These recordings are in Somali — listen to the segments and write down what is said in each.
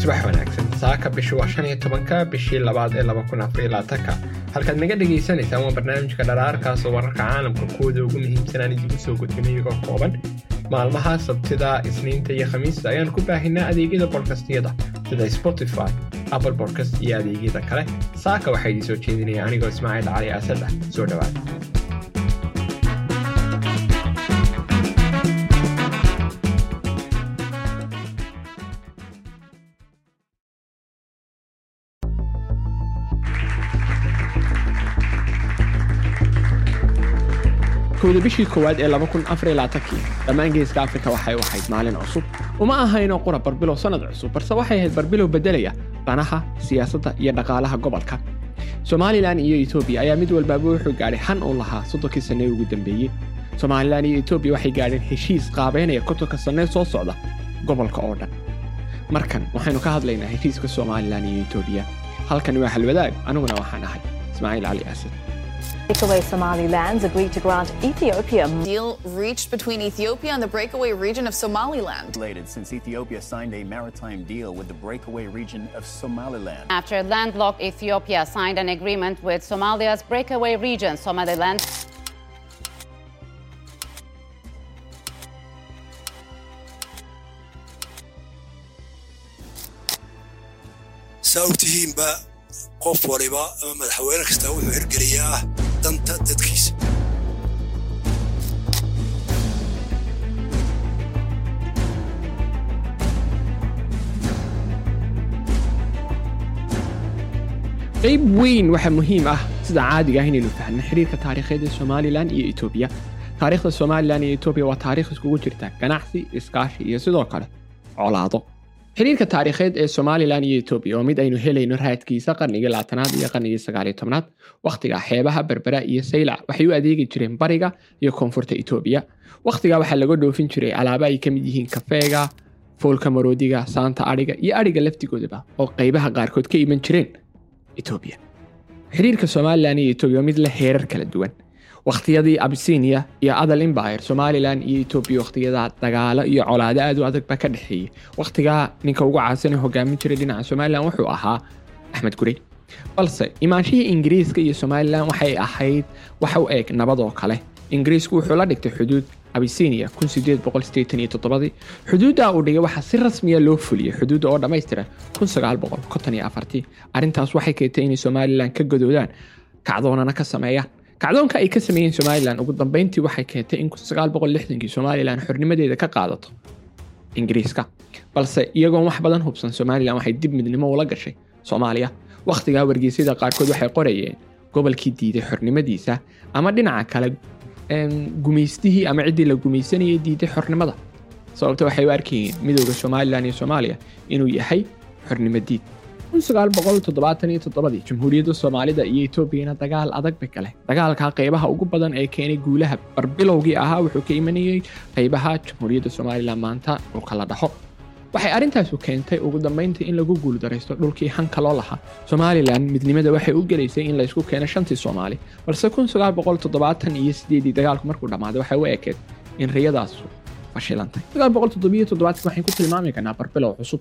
subax wanaagsan. Saaka bishu shan iyo tobanka bishii labaad ee laba kun afar iyo labaatanka halkaad naga dhagaysanaysaan waa barnaamijka dharaarkaas oo wararka caalamka kuwooda ugu muhiimsanaan idigu soo gudbina iyagoo kooban. Maalmaha sabtida isniinta iyo khamiista ayaan ku baahinaa adeegyada bodkastiyada sida spotify apple bodkast iyo adeegyada kale. Saaka waxaa idii soo jeedinaya anigoo ismaaciil cali asad ah. Soo dhowaada kowda bishii koowaad ee kii dhammaan geeska afrika waxay ahayd maalin cusub. Uma ahaynoo qura barbilow sannad cusub balse waxay ahayd barbilow beddelaya danaha siyaasadda iyo dhaqaalaha gobolka. Somalilan iyo etoobiya ayaa mid walbaaba wuxuu gaadhay han uu lahaa soddonkii sannee ugu dambeeyey somalilan iyo etoobiya waxay gaadheen heshiis qaabeynaya kontonka sannee soo socda gobolka oo dhan. Markan waxaynu ka hadlaynaa heshiiska somalilan iyo etoobiya halkani waa halwadaag aniguna waxaan ahay ismaaciil cali asad Breakaway Somalilands agreed to grant Ethiopia deal reached between Ethiopia and the breakaway region of Somaliland. Related since Ethiopia signed a maritime deal with the breakaway region of Somaliland. After landlocked Ethiopia signed an agreement with Somalia's breakaway region, Somaliland. saa og tihiinba qof waliba ama madaxweyne kasta wuxuu hirgeliyaa danta dadkiisa qayb weyn waxaa muhiim ah sida caadiga ah inaynu fahno xiriirka taariikheed ee somalilan iyo etoobiya taariikhda somalilan iyo etoobiya waa taariikh iskugu jirta ganacsi iskaashi iyo sidoo kale colaado xiriirka taariikheed ee somalilan iyo etoobiya waa mid aynu helayno raadkiisa qarnigii labaatanaad iyo qarnigii sagaaliyo tobnaad wakhtiga xeebaha berbera iyo saylac waxay u adeegi jireen bariga iyo koonfurta etoobiya wakhtigaa waxaa laga dhoofin jiray alaaba ay ka mid yihiin kafeega foolka maroodiga saanta adhiga iyo adhiga laftigoodaba oo qaybaha qaarkood ka iman jireen etoobiya xiriirka somalilan iyo etoobiya waa mid la heerar kala duwan wakhtiyadii abisinia iyo adal imbire somalilan iyo etoobiya wakhtiyada dagaalo iyo colaado aad u adag baa ka dhexeeyey wakhtigaa ninka ugu caansan ee hogaamin jiray dhinaca somalilan wuxuu ahaa axmed gurey. Balse imaanshihii ingiriiska iyo somalilan waxay ahayd wax u eeg nabad oo kale. Ingiriisku wuxuu la dhigtay xuduud abisinia xuduudda uu dhigay waxaa si rasmiya loo fuliyey xuduudda oo dhammaystira arrintaas waxay keentay inay somalilan ka gadoodaan kacdoonana ka sameeyaan kacdoonka ay ka sameeyeen somalilan ugu dambeyntii waxay keentay in kii somalilan xornimadeeda ka qaadato ingiriiska. Balse iyagoon wax badan hubsan somalilan waxay dib midnimo ula gashay soomaaliya. Wakhtigaa wargeysyada qaarkood waxay qorayeen gobolkii diiday xornimadiisa ama dhinaca kale gumaystihii ama ciddii la gumaysanayay diiday xornimada. Sababta waxay u arkayeen midooda somalilan iyo soomaaliya inuu yahay xornimo diid jamhuuriyadda soomaalida iyo etoobiyana dagaal adag bay gale dagaalka qaybaha ugu badan ee keenay guulaha barbilowgii ahaa wuxuu ka imanayey qaybaha jamhuuriyadda somalilan maanta dhulka la dhaxo. Waxay arrintaasu keentay ugu dambayntii in lagu guuldaraysto dhulkii hanka loo lahaa. Somalilan midnimada waxay u gelaysay in laysku keeno shantii soomaali balse iyo dagaalku markuu dhammaaday waxay u ekeed in riyadaasu fashilantay waxaan ku tilmaami karnaa barbilow cusub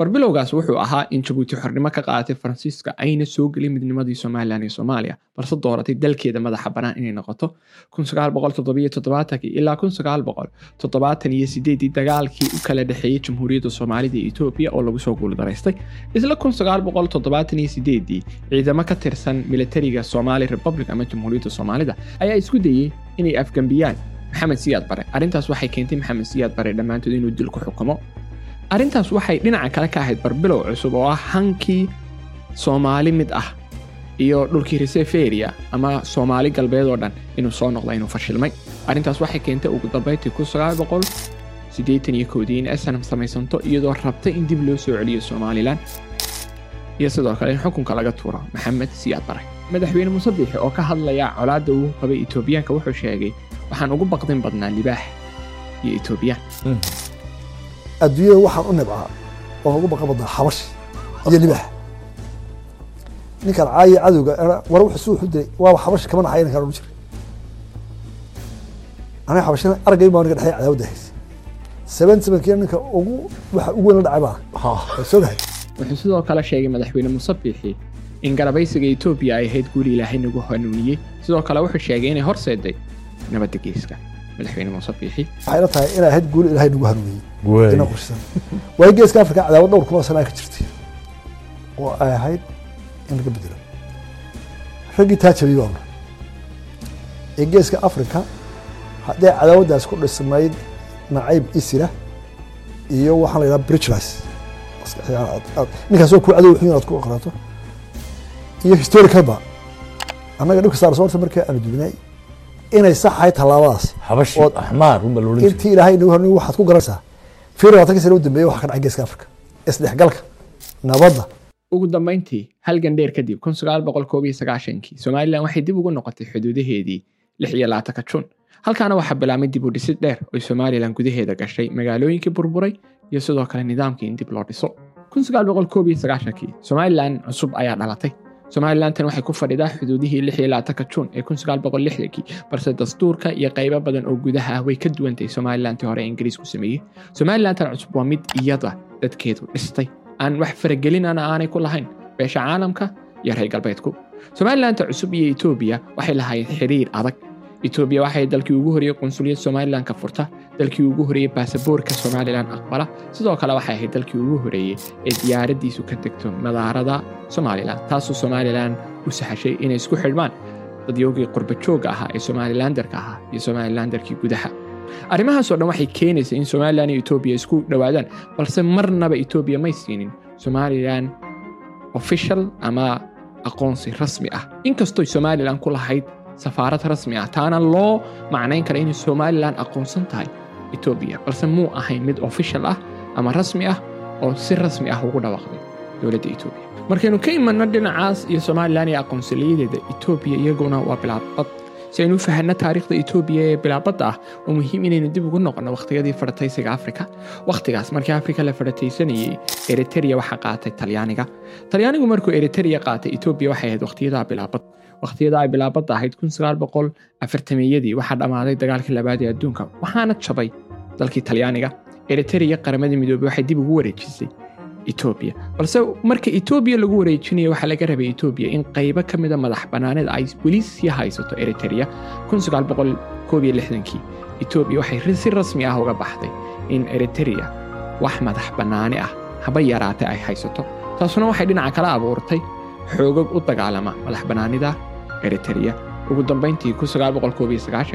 barbilowgaas wuxuu ahaa in jabuuti xornimo ka qaadatay faransiiska ayna soo gelin midnimadii somalilan iyo soomaaliya. Balse dooratay dalkeeda madaxa bannaan inay noqoto ilaa dagaalkii u kala dhexeeyey jamhuuriyadda soomaalida iyo etoobiya oo lagu soo guuldaraystay isla ciidamo ka tirsan militariga somali republic ama jamhuuriyadda soomaalida ayaa isku dayey inay afgambiyaan maxamed siyaad bare arrintaas waxay keentay maxamed siyaad bare dhammaantood inuu dil ku xukumo arrintaas waxay dhinaca kale ka ahayd barbilow cusub oo ah hankii soomaali mid ah iyo dhulkii reseferia ama soomaali galbeed oo dhan. Inuu soo noqda inuu fashilmay. Arrintaas waxay keentay ugu dambayntii in snm samaysanto iyadoo rabtay in dib loo soo celiyo somalilan iyo sidoo kale in xukunka laga tuuro maxamed siyaad bare. Madaxweyne musabixi oo ka hadlaya colaadda uu qabay etoobiyaanka wuxuu sheegay waxaan ugu baqdin badnaa libaax iyo etoobiyaan adduunyada waxaan u nibcaa oo ugu baqa badnaa xabash iyo libaax. Ninkan caayi cadowga war wuxuu suu xudiray waaba xabash kama naxay ninkan ugu jira aniga xabashina argay baa niga dhexay cadaawada haysa seven sevenkii ninka ugu waxa ugu weyn la dhacay baa sogahay wuxuu sidoo kale sheegay madaxweyne muuse biixi in garabaysiga etoobiya ay ahayd guul ilaahay nagu hanuuniyey. Sidoo kale wuxuu sheegay inay horseeday nabadda geeska madaxweyne muuse biixi waxay la tahay inay ahayd guul ilaahay nagu hanuuniyey. Ina qorsan waayo geeska afrika cadaawad dhowr kunoo sanaa ka jirtay. Oo ay ahayd in laga bedelo. Raggii taa jabiyey baa una ee geeska afrika haddii cadaawaddaas ku dhismayd nacayb isira iyo waxaan la yidhaha bridgelis ninkaasoo ku cadow xun inaad ku aqraato iyo historicalba annaga dhibka saar soorta markii aanu dubnay inay sax ahayd tallaabadaas intii ilaahay waxaad ku garanaysaa fiir labaatanka sano u dambeeyey waxa ka dhacay geeska afrika isdhexgalka nabadda. Ugu dambayntii halgan dheer kadib kii somalilan waxay dib ugu noqotay xuduudaheedii lix iyo labaatanka jun. Halkaana waxaa bilaabmay dib u dhisid dheer oo somalilan gudaheeda gashay magaalooyinkii burburay iyo sidoo kale nidaamkii in dib loo dhiso. Kii somalilan cusub ayaa dhalatay somalilantan waxay ku fadhidaa xuduudihii lix iyo labaatanka jun ee kii balse dastuurka iyo qaybo badan oo gudaha ah way ka duwantahay somalilantii hore ee ingiriisku sameeyey. Somalilantan cusub waa mid iyada dadkeedu dhistay. Aan wax faragelinana aanay ku lahayn. Beesha caalamka iyo reer galbeedku. Somalilanta cusub iyo etoobiya waxay lahaayeen xiriir adag. Etoobiya waxay dalkii ugu horreeyey qunsuliyad somalilan ka furta dalkii ugu horreeyey baasaboorka somalilan aqbala sidoo kale waxay ahayd dalkii ugu horreeyey ee diyaaradiisu ka tegto madaarada somalilan taasoo somalilan u sahashay inay isku xidhmaan dadyoogii qurbajooga ahaa ee somalilandarka ahaa iyo somalilandarkii gudaha. Arrimahaasoo dhan waxay keenaysa in somalilan iyo etoobiya isku dhowaadaan balse marnaba etoobiya may siinin somalilan official ama aqoonsi rasmi ah. Inkastoy somalilan ku lahayd safaarad rasmi ah taana loo macnayn kara inay somalilan aqoonsan tahay etoobiya balse muu ahayn mid official ah ama rasmi ah oo si rasmi ah ugu dhawaaqday dowladda etoobiya markaynu ka imanno dhinacaas iyo somalilan iyo aqoonsaliyadeeda etoobiya iyaguna waa bilaabad. Si aynu u fahanno taariikhda etoobiya ee bilaabadda ah waa muhiim inaynu dib ugu noqonno wakhtiyadii farataysiga afrika. Wakhtigaas markii afrika la farataysanayey eriteria waxaa qaatay talyaaniga. Talyaanigu markuu eriteria qaatay etoobiya waxay ahayd wakhtiyadaa bilaabad wakhtiyada ay bilaabadda ahayd afartameyadii waxaa dhammaaday dagaalkii labaad ee adduunka. Waxaana jabay dalkii talyaaniga eriteria qaramada midoobey waxay dib ugu wareejisay etoobiya balse marka etoobiya lagu wareejinayo waxaa laga rabay etoobiya in qaybo ka mida madax bannaanida ay weli sii haysato eriteria kii etoobiya waxay si rasmi ah uga baxday in eriteria wax madax bannaani ah haba yaraatay ay haysato. Taasuna waxay dhinaca kala abuurtay xoogag u dagaalama madax bannaanida eriteria ugu dambayntii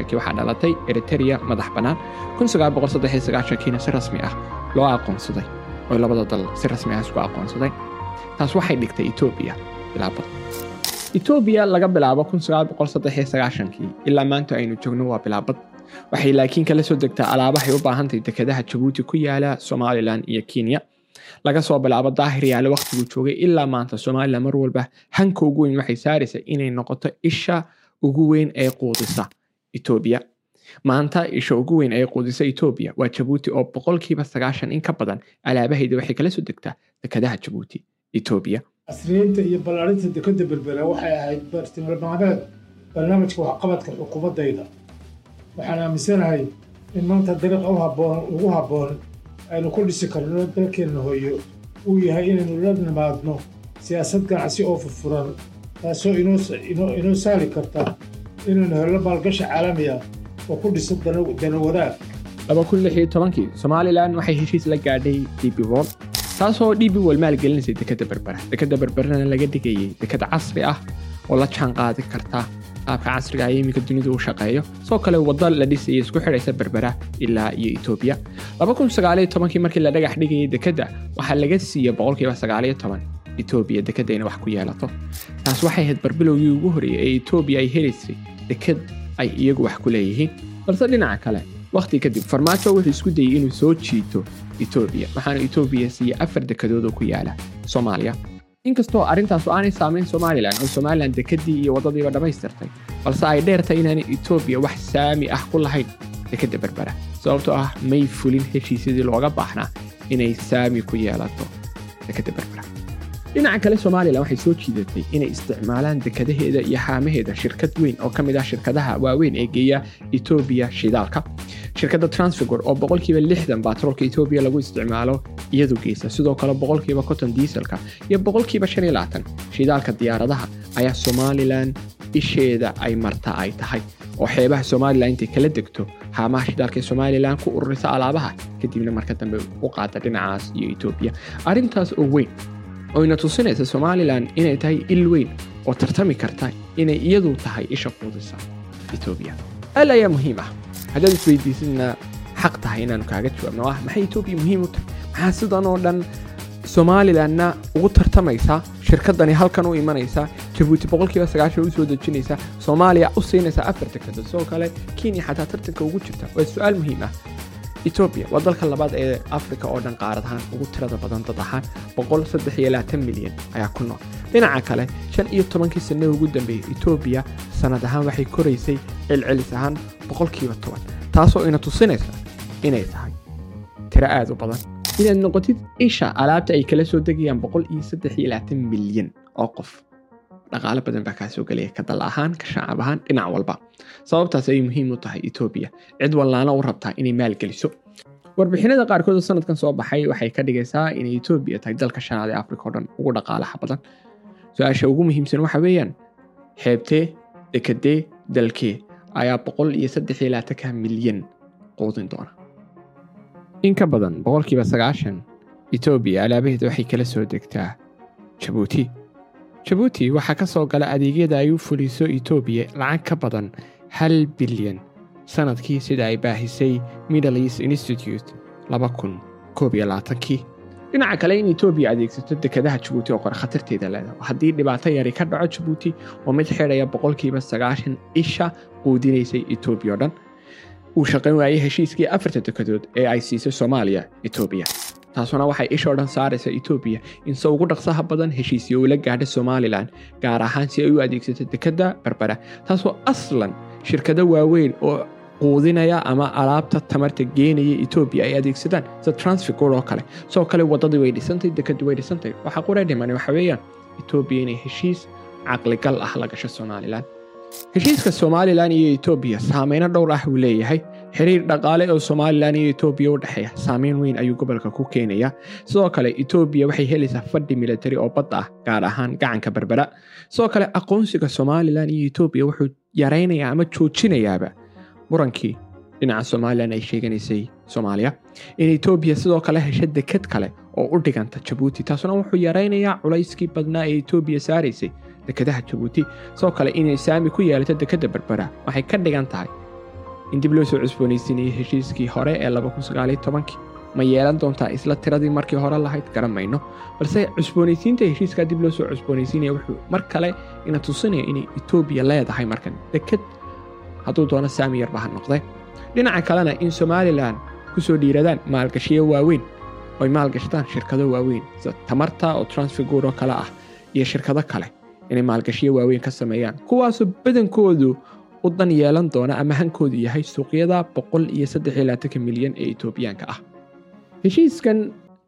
kii waxaa dhalatay eriteria madax bannaan. Kiina si rasmi ah loo aqoonsaday oo labada dal si rasmi ah isku aqoonsaday. Taas waxay dhigtay etoobiya bilaabad etoobiya laga bilaabo ilaa maanta aynu joogno waa bilaabad waxay laakiin kala soo degtaa alaabahay u baahantahay dekedaha jabuuti ku yaalla somalilan iyo kenya laga soo bilaabo daahir yaale wakhtiguu joogay ilaa maanta somalilan mar walba hanka ugu weyn waxay saaraysaa inay noqoto isha ugu weyn ee quudisa etoobiya maanta isha ugu weyn ee quudisa etoobiya waa jabuuti oo boqolkiiba sagaashan in ka badan alaabahayda waxay kala soo degtaa dekedaha jabuuti etoobiya casriyeynta iyo ballaarinta dekedda berbera waxay ahayd bartilmaameed. Barnaamijka waxqabadka xukuumaddayda. Waxaan aaminsanahay in maanta dariiqa ugu habboon aynu ku dhisi karno dalkeenna hooyo uu yahay inaynu la nimaadno siyaasad ganacsi oo furfuran taasoo inoo saali karta inaynu helno maalgashi caalami ah oo ku dhisan dana wadaag. Kii somalilan waxay heshiis la gaadhay db wol taasoo db wol maalgelinaysay dekadda berbera. Dekadda berberana laga dhigayay dekad casri ah oo la jaan qaadi karta qaabka casriga ee iminka dunidu u shaqeeyo. Sidoo kale wadda la dhisaya isku xidhaysa berbera ilaa iyo etoobiya kii markii la dhagax dhigayay dekadda waxaa laga siiyey boqolkiiba etoobiya dekadda inay wax ku yeelato. Taas waxay ahayd barbilowgii ugu horreeyay ee etoobiya ay helaysay dekad ay iyagu wax ku leeyihiin. Balse dhinaca kale wakhti kadib farmaajo wuxuu isku dayey inuu soo jiito etoobiya waxaana etoobiya siiyey afar dekadood oo ku yaalla soomaaliya inkastoo arrintaasu aanay saamayn somalilan oo somalilan dekeddii iyo waddadiiba dhammaystirtay balse ay dheertay inaanay etoobiya wax saami ah ku lahayn dekedda berbera. Sababtoo ah may fulin heshiisyadii looga baahnaa inay saami ku yeelato dekedda berbera. Dhinaca kale somalilan waxay soo jiidatay inay isticmaalaan dekadaheeda iyo xaamaheeda shirkad weyn oo ka mid ah shirkadaha waaweyn ee geeya etoobiya shidaalka shirkadda transfigor oo boqolkiiba lixdan baatroolka etoobiya lagu isticmaalo iyadu geysa sidoo kale boqolkiiba konton diiselka iyo boqolkiiba shan iyo labaatan shidaalka diyaaradaha ayaa somalilan isheeda ay marta ay tahay oo xeebaha somalilan intay kala degto haamaha shidaalka ee somalilan ku ururisa alaabaha kadibna marka dambe u qaada dhinacaas iyo etoobiya arrintaas oo weyn oyna tusinaysa somalilan inay tahay il weyn oo tartami karta inay iyadu tahay isha quudisa etoobiya al ayaa muhiim ah haddaad isweydiisidna xaq tahay inaanu kaaga jawaabno ah maxay etoobiya muhiim u tahay maxaa sidan oo dhan somalilanna ugu tartamaysaa shirkadani halkan u imanaysaa jabuuti boqolkiiba sagaashan u soo dejinaysaa soomaaliya u siinaysaa afar dekado sidoo kale kenya xataa tartanka ugu jirta waa su'aal muhiim ah etoobiya waa dalka labaad ee afrika oo dhan qaarad ahaan ugu tirada badan dad ahaan boqol saddex iyo labaatan milyan ayaa ku nool dhinaca kale shan iyo tobankii sanada ugu dambeeyey etoobiya sanad ahaan waxay koraysay celcelis ahaan boqolkiiba toban taasoo ina tusinaysa inay tahay tiro aad u badan. Inaad noqotid isha alaabta ay kala soo degayaan boqol iyo saddex iyo labaatan milyan oo qof. Dhaqaalo badan baa kaa gelaya ka dal ahaan ka shacab ahaan dhinac walba. Sababtaas ayay muhiim u tahay etoobiya cid wallaana u rabtaa inay maalgeliso warbixinada qaarkood oo sanadkan soo baxay waxay ka dhigaysaa inay etoobiya tahay dalka shanaad ee afrika oo dhan ugu dhaqaalaha badan su'aasha ugu muhiimsan waxa weeyaan xeebtee dekadee dalkee ayaa boqol iyo saddex iyo labaatanka milyan quudin doona in ka badan boqolkiiba sagaashan etoobiya alaabaheeda waxay kala soo degtaa jabuuti jabuuti waxaa ka soo gala adeegyada ay u fuliso etoobiya lacag ka badan hal bilyan sannadkii sida ay baahisay middle east institute laba kun koob iyo labaatankii dhinaca kale in etoobiya adeegsato dekadaha jabuuti oo qore khatarteeda leedahay haddii dhibaato yari ka dhaco jabuuti oo mid xidhaya boqolkiiba sagaashan isha quudinaysay etoobiya oo dhan uu shaqayn waayey heshiiskii afarta dekadood ee ay siisay soomaaliya etoobiya taasuna waxay ishoo dhan saaraysa etoobiya in se ugu dhaqsaha badan heshiisyo ula gaadha somalilan gaar ahaan si ay u adeegsato dekadda berbera. Taasoo aslan shirkado waaweyn oo quudinaya ama alaabta tamarta geenaya etoobiya ay adeegsadaan sida transficor oo kale. Sidoo kale waddadii way dhisantay dekadii way dhisantay. Waxaa qura dhiman waxa weeyaan etoobiya inay heshiis caqligal ah la gasho somalilan. Heshiiska somalilan iyo etoobiya saameyno dhowr ah uu leeyahay. Xiriir dhaqaale oo somalilan iyo etoobiya u dhexeeya saameyn weyn ayuu gobolka ku keenaya sidoo kale etoobiya waxay helaysaa fadhi militari oo badda ah gaar ahaan gacanka berbera. Sidoo kale aqoonsiga somalilan iyo etoobiya wuxuu yaraynayaa ama joojinayaaba murankii dhinaca somalilan ay sheeganaysay soomaaliya in etoobiya sidoo kale hesha dekad kale oo u dhiganta jabuuti taasuna wuxuu yaraynayaa culayskii badnaa ee etoobiya saaraysay dekadaha jabuuti sidoo kale inay saami ku yeelato dekadda berbera. Waxay ka dhigan tahay in dib loo soo cusboonaysiinayay heshiiskii hore ee ma yeelan doontaa isla tiradii markii hore lahayd garan mayno balse cusboonaysiinta heshiiskaa dib loo soo cusboonaysiinaya wuxuu mar kale ina tusinaya inay etoobiya leedahay markan. Dekad hadduu doono saami yarba ha noqdee dhinaca kalena in somalilan ku soo dhiiradaan maalgashiyo waaweyn oy maalgashadaan shirkado waaweyn sida tamarta oo transfiguro kale ah iyo shirkado kale inay maalgashiyo waaweyn ka sameeyaan kuwaasoo badankoodu u dan yeelan doona ama hankoodu yahay suuqyada boqol iyo saddex iyo labaatanka milyan ee etoobiyaanka ah heshiiskan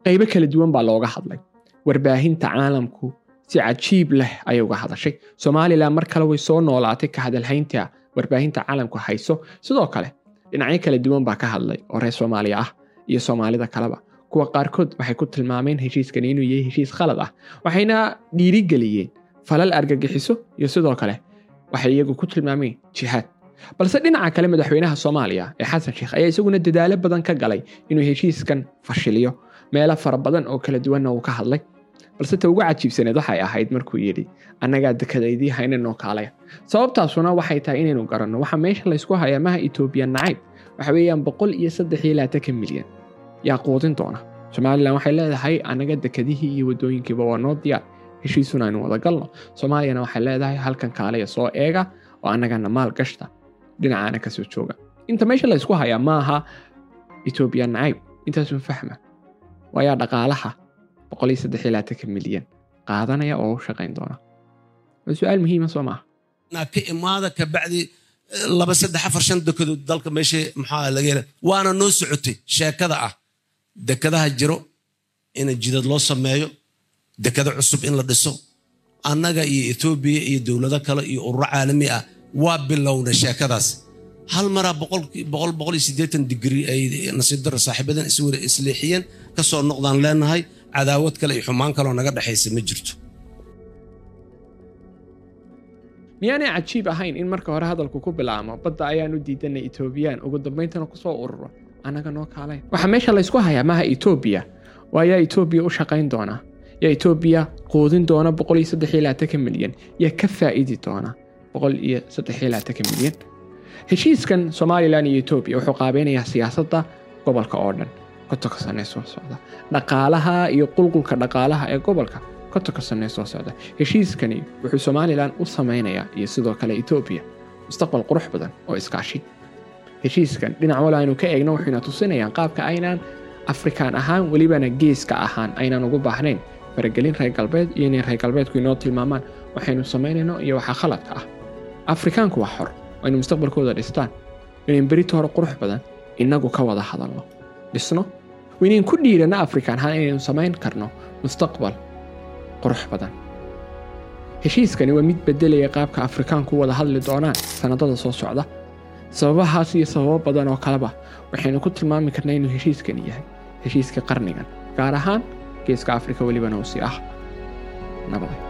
qaybo kala duwan baa looga hadlay warbaahinta caalamku si cajiib leh ayay uga hadashay somalilan mar kale way soo noolaatay ka hadalhaynta warbaahinta caalamku hayso. Sidoo kale dhinacyo kala duwan baa ka hadlay oo reer soomaaliya ah iyo soomaalida kaleba kuwa qaarkood waxay ku tilmaameen heshiiskan inuu yahay heshiis khalad ah waxayna dhiirigeliyeen falal argagixiso iyo sidoo kale waxay iyagu ku tilmaameen jihaad balse dhinaca kale madaxweynaha soomaaliya ee xasan sheekh ayaa isaguna dadaalo badan ka galay inuu heshiiskan fashiliyo. Meelo fara badan oo kala duwanna uu ka hadlay balse ta ugu cajiibsaneed waxay ahayd markuu yidhi annagaa dekadaydii haynanoo kaalaya sababtaasuna waxay tahay inaynu garanno waxa meesha laysku hayaa maha etoobiya nacayb waxa weeyaan boqol iyo saddex iyo labaatanka milyan. Yaa quudin doona. Somalilan waxay leedahay annaga dekadihii iyo waddooyinkiiba waa noo diyaar. Heshiisuna aynu wada galno. Soomaaliyana waxay leedahay halkan kaalaya soo eega oo annagana maal gashta. Dhinacaana ka soo jooga. Inta meesha laysku hayaa maaha etoobiya nacayb intaasun fahma. Waayaa dhaqaalaha milyan qaadanaya oo u shaqayn doona su'aal muhiima soo maaha imaada kabacdi laba saddex afar shan dekedood dalka meesha maxaa laga hela waana noo socotay sheekada ah dekadaha jiro in jidad loo sameeyo dekado cusub in la dhiso annaga iyo etoobiya iyo dowlado kale iyo ururo caalami ah waa bilowna sheekadaas hal maraa boqol iyo siddeetan digri ay nasiib darro saaxiibadan isleexiyeen ka soo noqdaan leenahay cadaawad kale iyo xumaan kaleoo naga dhexaysa ma jirto. Miyaanay cajiib ahayn in marka hore hadalku ku bilaamo badda ayaan u diidanay etoobiyaan ugu dambayntana ku soo ururo annaga noo kaalayn waxaa meesha laysku hayaa maaha etoobiya waa yaa etoobiya u shaqayn doona. Yaa etoobiya quudin doona milyan. Yaa ka faa'idi doona milyan. Heshiiskan somalilan iyo etoobiya wuxuu qaabeynayaa siyaasadda gobolka oo dhan soo socda. Dhaqaalaha iyo qulqulka dhaqaalaha ee gobolka soo socda. Heshiiskani wuxuu somalilan u samaynayaa iyo sidoo kale etoobiya mustaqbal qurux badan oo iskaashi heshiiskan dhinac wal aynu ka eegno waxayna tusinayaan qaabka aynaan afrikaan ahaan welibana geeska ahaan aynaan ugu baahnayn. Faragelin reer galbeed iyo inay reer galbeedku inoo tilmaamaan waxaynu samaynayno iyo waxaa khaladka ah. Afrikaanku waa xor waynu mustaqbalkooda dhistaan. Inayn berito qurux badan innagu ka wada hadalno. Dhisno waynayn ku dhiiranno afrikaan ahaan inaynu samayn karno mustaqbal qurux badan. Heshiiskani waa mid beddelaya qaabka afrikaanku wada hadli doonaan sannadada soo socda. Sababahaas iyo sababo badan oo kaleba waxaynu ku tilmaami karnaa inuu heshiiskani yahay heshiiska qarnigan gaar ahaan geeska afrika welibana uu si ah. Nabaday